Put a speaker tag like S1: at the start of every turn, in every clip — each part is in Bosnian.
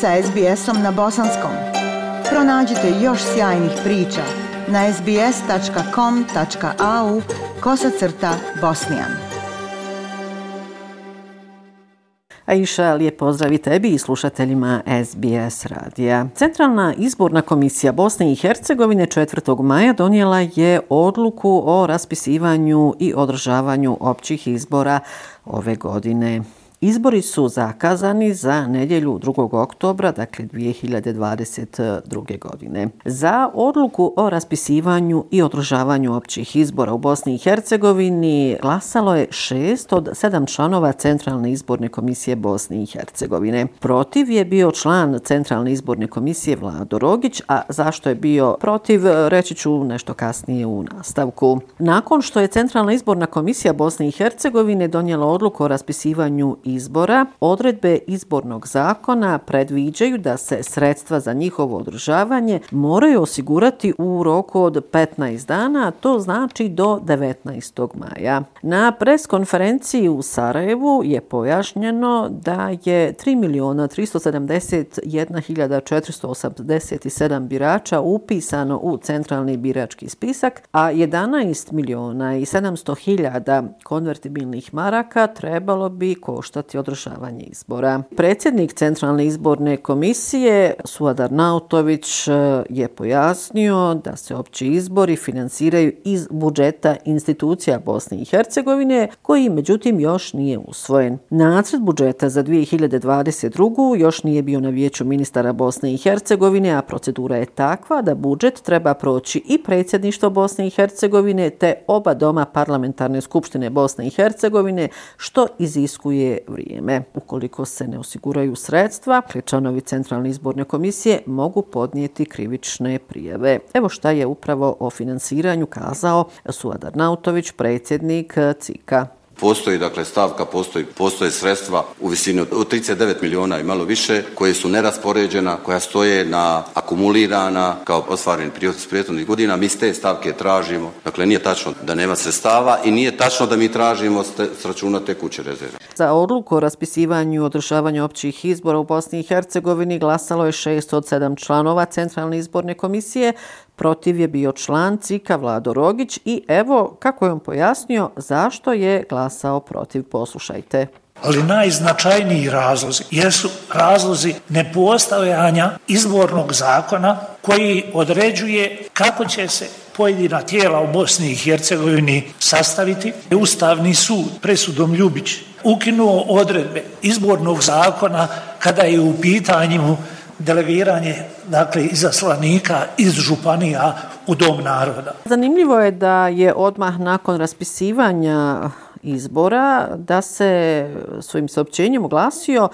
S1: sa SBS-om na bosanskom. Pronađite još sjajnih priča na sbs.com.au kosacrta bosnijan.
S2: Aisha, lijep pozdrav i tebi i slušateljima SBS radija. Centralna izborna komisija Bosne i Hercegovine 4. maja donijela je odluku o raspisivanju i održavanju općih izbora ove godine. Izbori su zakazani za nedjelju 2. oktobra, dakle 2022. godine. Za odluku o raspisivanju i održavanju općih izbora u Bosni i Hercegovini glasalo je šest od sedam članova Centralne izborne komisije Bosne i Hercegovine. Protiv je bio član Centralne izborne komisije Vlado Rogić, a zašto je bio protiv, reći ću nešto kasnije u nastavku. Nakon što je Centralna izborna komisija Bosne i Hercegovine donijela odluku o raspisivanju izbora, izbora, odredbe izbornog zakona predviđaju da se sredstva za njihovo održavanje moraju osigurati u roku od 15 dana, to znači do 19. maja. Na preskonferenciji u Sarajevu je pojašnjeno da je 3 miliona 371.487 birača upisano u centralni birački spisak, a 11 miliona i 700.000 konvertibilnih maraka trebalo bi koštati koštati održavanje izbora. Predsjednik Centralne izborne komisije Suadar Nautović e, je pojasnio da se opći izbori finansiraju iz budžeta institucija Bosne i Hercegovine, koji međutim još nije usvojen. Nacrt budžeta za 2022. još nije bio na vijeću ministara Bosne i Hercegovine, a procedura je takva da budžet treba proći i predsjedništvo Bosne i Hercegovine te oba doma parlamentarne skupštine Bosne i Hercegovine, što iziskuje vrijeme. Ukoliko se ne osiguraju sredstva, članovi Centralne izborne komisije mogu podnijeti krivične prijeve. Evo šta je upravo o finansiranju kazao Suadar Nautović, predsjednik CIKA.
S3: Postoji dakle stavka, postoji, postoje sredstva u visini od 39 miliona i malo više koje su neraspoređena, koja stoje na akumulirana kao osvareni prihod iz prethodnih godina. Mi s te stavke tražimo. Dakle, nije tačno da nema sredstava i nije tačno da mi tražimo s računa tekuće rezerve.
S2: Za odluku o raspisivanju i održavanju općih izbora u Bosni i Hercegovini glasalo je šest od sedam članova Centralne izborne komisije, Protiv je bio član Cika Vlado Rogić i evo kako je on pojasnio zašto je glasao protiv. Poslušajte.
S4: Ali najznačajniji razlozi jesu razlozi nepostojanja izbornog zakona koji određuje kako će se pojedina tijela u Bosni i Hercegovini sastaviti. Ustavni sud presudom Ljubić ukinuo odredbe izbornog zakona kada je u pitanju delegiranje dakle, izaslanika iz županija u Dom naroda.
S2: Zanimljivo je da je odmah nakon raspisivanja izbora da se svojim saopćenjem oglasio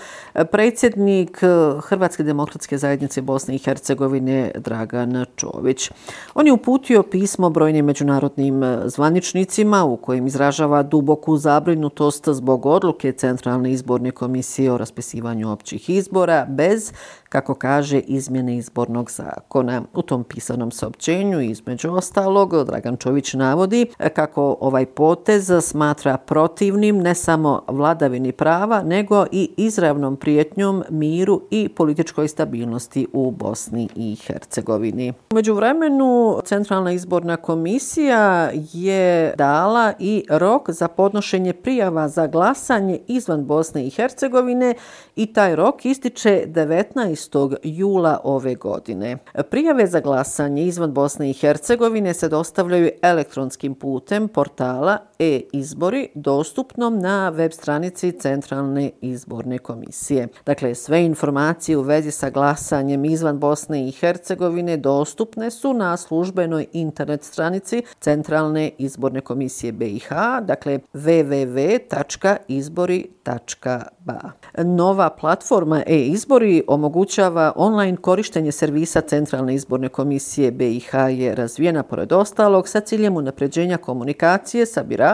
S2: predsjednik Hrvatske demokratske zajednice Bosne i Hercegovine Dragan Čović. On je uputio pismo brojnim međunarodnim zvaničnicima u kojem izražava duboku zabrinutost zbog odluke Centralne izborne komisije o raspisivanju općih izbora bez kako kaže, izmjene izbornog zakona. U tom pisanom saopćenju, između ostalog, Dragan Čović navodi kako ovaj potez smatra protivnim ne samo vladavini prava, nego i izravnom prijetnjom miru i političkoj stabilnosti u Bosni i Hercegovini. Umeđu vremenu, Centralna izborna komisija je dala i rok za podnošenje prijava za glasanje izvan Bosne i Hercegovine i taj rok ističe 19 jula ove godine. Prijave za glasanje izvan Bosne i Hercegovine se dostavljaju elektronskim putem portala e-izbori dostupnom na web stranici Centralne izborne komisije. Dakle, sve informacije u vezi sa glasanjem izvan Bosne i Hercegovine dostupne su na službenoj internet stranici Centralne izborne komisije BiH, dakle www.izbori.ba. Nova platforma e-izbori omogućava online korištenje servisa Centralne izborne komisije BiH je razvijena pored ostalog sa ciljem unapređenja komunikacije sa biračima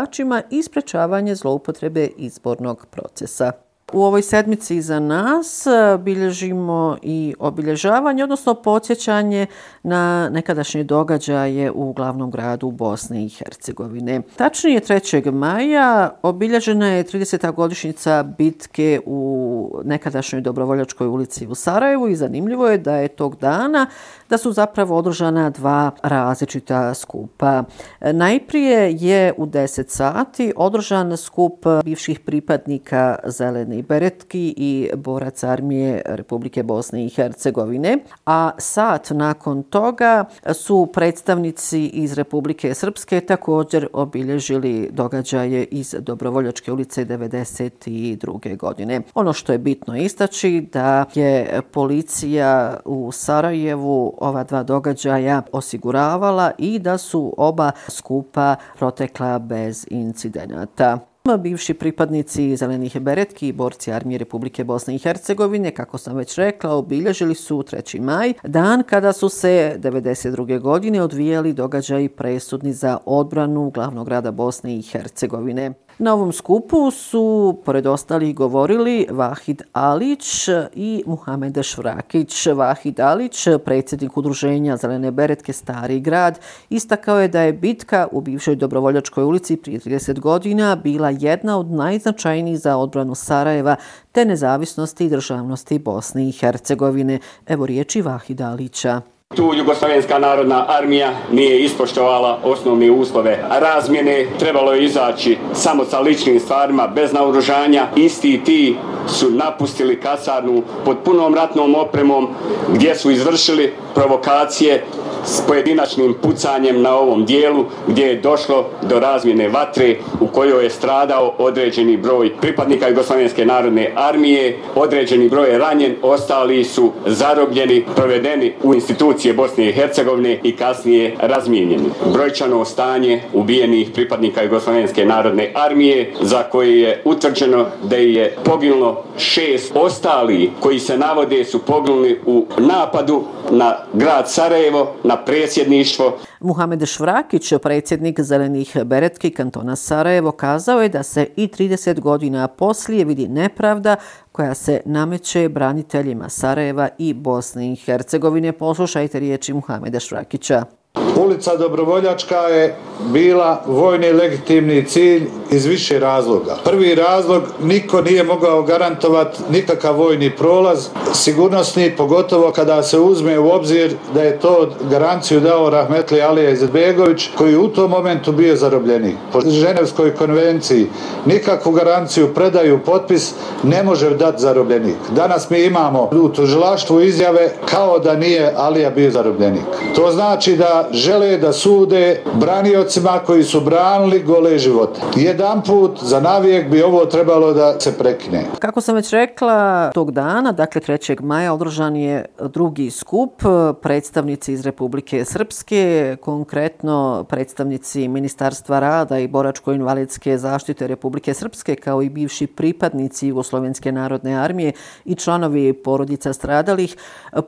S2: i sprečavanje zloupotrebe izbornog procesa. U ovoj sedmici za nas e, bilježimo i obilježavanje, odnosno podsjećanje na nekadašnje događaje u glavnom gradu Bosne i Hercegovine. Tačnije 3. maja obilježena je 30. godišnjica bitke u nekadašnjoj Dobrovoljačkoj ulici u Sarajevu i zanimljivo je da je tog dana da su zapravo održana dva različita skupa. Najprije je u 10 sati održan skup bivših pripadnika Zelene i Beretki i borac armije Republike Bosne i Hercegovine, a sat nakon toga su predstavnici iz Republike Srpske također obilježili događaje iz Dobrovoljačke ulice 92. godine. Ono što je bitno istaći da je policija u Sarajevu ova dva događaja osiguravala i da su oba skupa protekla bez incidenata. Bivši pripadnici Zelenih beretki i borci armije Republike Bosne i Hercegovine, kako sam već rekla, obilježili su 3. maj, dan kada su se 92. godine odvijali događaji presudni za odbranu glavnog grada Bosne i Hercegovine. Na ovom skupu su, pored ostalih, govorili Vahid Alić i Muhamed Švrakić. Vahid Alić, predsjednik udruženja Zelene Beretke Stari grad, istakao je da je bitka u bivšoj Dobrovoljačkoj ulici prije 30 godina bila jedna od najznačajnijih za odbranu Sarajeva te nezavisnosti i državnosti Bosne i Hercegovine. Evo riječi Vahida Alića.
S5: Tu Jugoslovenska narodna armija nije ispoštovala osnovne uslove razmjene, trebalo je izaći samo sa ličnim stvarima, bez naoružanja. Isti ti su napustili kasarnu pod punom ratnom opremom gdje su izvršili provokacije s pojedinačnim pucanjem na ovom dijelu gdje je došlo do razmjene vatre u kojoj je stradao određeni broj pripadnika Jugoslovenske narodne armije, određeni broj je ranjen, ostali su zarobljeni, provedeni u institucije Bosne i Hercegovine i kasnije razmijenjeni. Brojčano stanje ubijenih pripadnika Jugoslovenske narodne armije za koje je utvrđeno da je poginulo šest ostali koji se navode su poginuli u napadu na grad Sarajevo, na predsjedništvo.
S2: Muhamed Švrakić, predsjednik Zelenih Beretki kantona Sarajevo, kazao je da se i 30 godina poslije vidi nepravda koja se nameće braniteljima Sarajeva i Bosne i Hercegovine. Poslušajte riječi Muhameda Švrakića.
S6: Ulica Dobrovoljačka je bila vojni legitimni cilj iz više razloga. Prvi razlog, niko nije mogao garantovati nikakav vojni prolaz, sigurnosni, pogotovo kada se uzme u obzir da je to garanciju dao Rahmetli Alija Izetbegović, koji u tom momentu bio zarobljenik. Po Ženevskoj konvenciji nikakvu garanciju predaju potpis ne može dati zarobljenik. Danas mi imamo u tužilaštvu izjave kao da nije Alija bio zarobljenik. To znači da žele da sude braniocima koji su branili gole živote. Jedan put za navijek bi ovo trebalo da se prekine.
S2: Kako sam već rekla, tog dana, dakle 3. maja, održan je drugi skup predstavnici iz Republike Srpske, konkretno predstavnici Ministarstva rada i Boračko-invalidske zaštite Republike Srpske, kao i bivši pripadnici Jugoslovenske narodne armije i članovi porodica stradalih,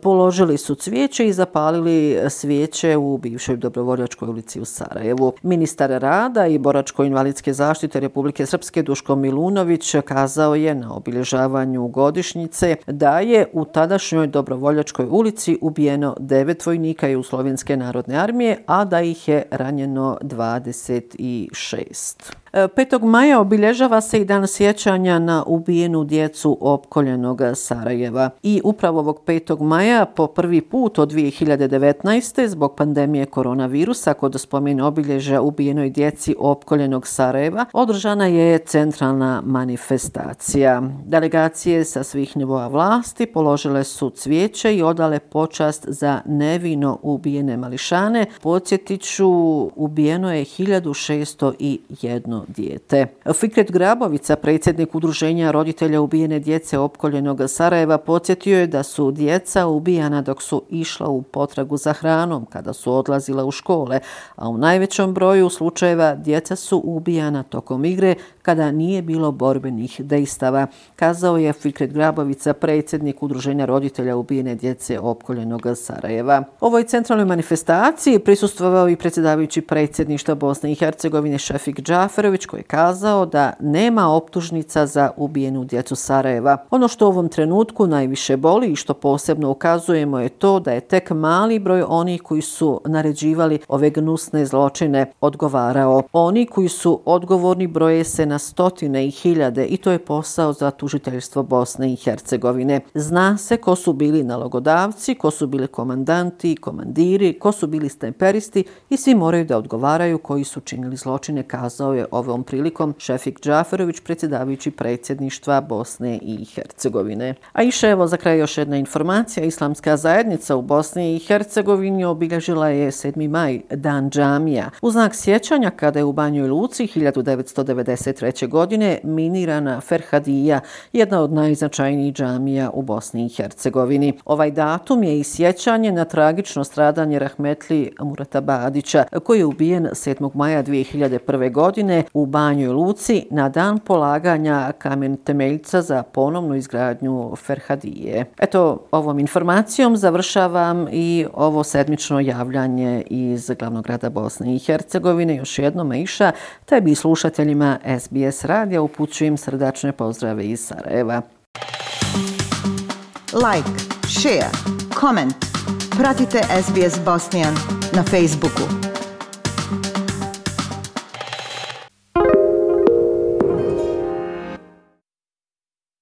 S2: položili su cvijeće i zapalili svijeće u bivšoj dobrovoljačkoj ulici u Sarajevu. Ministar rada i boračko-invalidske zaštite Republike Srpske Duško Milunović kazao je na obilježavanju godišnjice da je u tadašnjoj dobrovoljačkoj ulici ubijeno devet vojnika i u Slovenske narodne armije, a da ih je ranjeno 26. 5. maja obilježava se i dan sjećanja na ubijenu djecu opkoljenog Sarajeva. I upravo ovog 5. maja po prvi put od 2019. zbog pandemije koronavirusa kod spomenu obilježa ubijenoj djeci opkoljenog Sarajeva održana je centralna manifestacija. Delegacije sa svih nivoa vlasti položile su cvijeće i odale počast za nevino ubijene mališane. Podsjetiću, ubijeno je 1601 dijete. Fikret Grabovica, predsjednik udruženja roditelja ubijene djece opkoljenog Sarajeva, podsjetio je da su djeca ubijana dok su išla u potragu za hranom kada su odlazila u škole, a u najvećom broju slučajeva djeca su ubijana tokom igre kada nije bilo borbenih dejstava, kazao je Fikret Grabovica, predsjednik udruženja roditelja ubijene djece opkoljenog Sarajeva. Ovoj centralnoj manifestaciji prisustvovao i predsjedavajući predsjedništva Bosne i Hercegovine Šefik Džafer Džaferović koji je kazao da nema optužnica za ubijenu djecu Sarajeva. Ono što u ovom trenutku najviše boli i što posebno ukazujemo je to da je tek mali broj onih koji su naređivali ove gnusne zločine odgovarao. Oni koji su odgovorni broje se na stotine i hiljade i to je posao za tužiteljstvo Bosne i Hercegovine. Zna se ko su bili nalogodavci, ko su bili komandanti, komandiri, ko su bili stemperisti i svi moraju da odgovaraju koji su činili zločine, kazao je ovom prilikom Šefik Džaferović, predsjedavajući predsjedništva Bosne i Hercegovine. A iše evo za kraj još jedna informacija. Islamska zajednica u Bosni i Hercegovini obilježila je 7. maj Dan džamija. U znak sjećanja kada je u Banjoj Luci 1993. godine minirana Ferhadija, jedna od najznačajnijih džamija u Bosni i Hercegovini. Ovaj datum je i sjećanje na tragično stradanje Rahmetli Murata Badića, koji je ubijen 7. maja 2001. godine u Banjoj Luci na dan polaganja kamen temeljca za ponovnu izgradnju Ferhadije. Eto, ovom informacijom završavam i ovo sedmično javljanje iz glavnog grada Bosne i Hercegovine. Još jednom, Iša, tebi slušateljima SBS radija upućujem srdačne pozdrave iz Sarajeva.
S1: Like, share, comment. Pratite SBS Bosnian na Facebooku.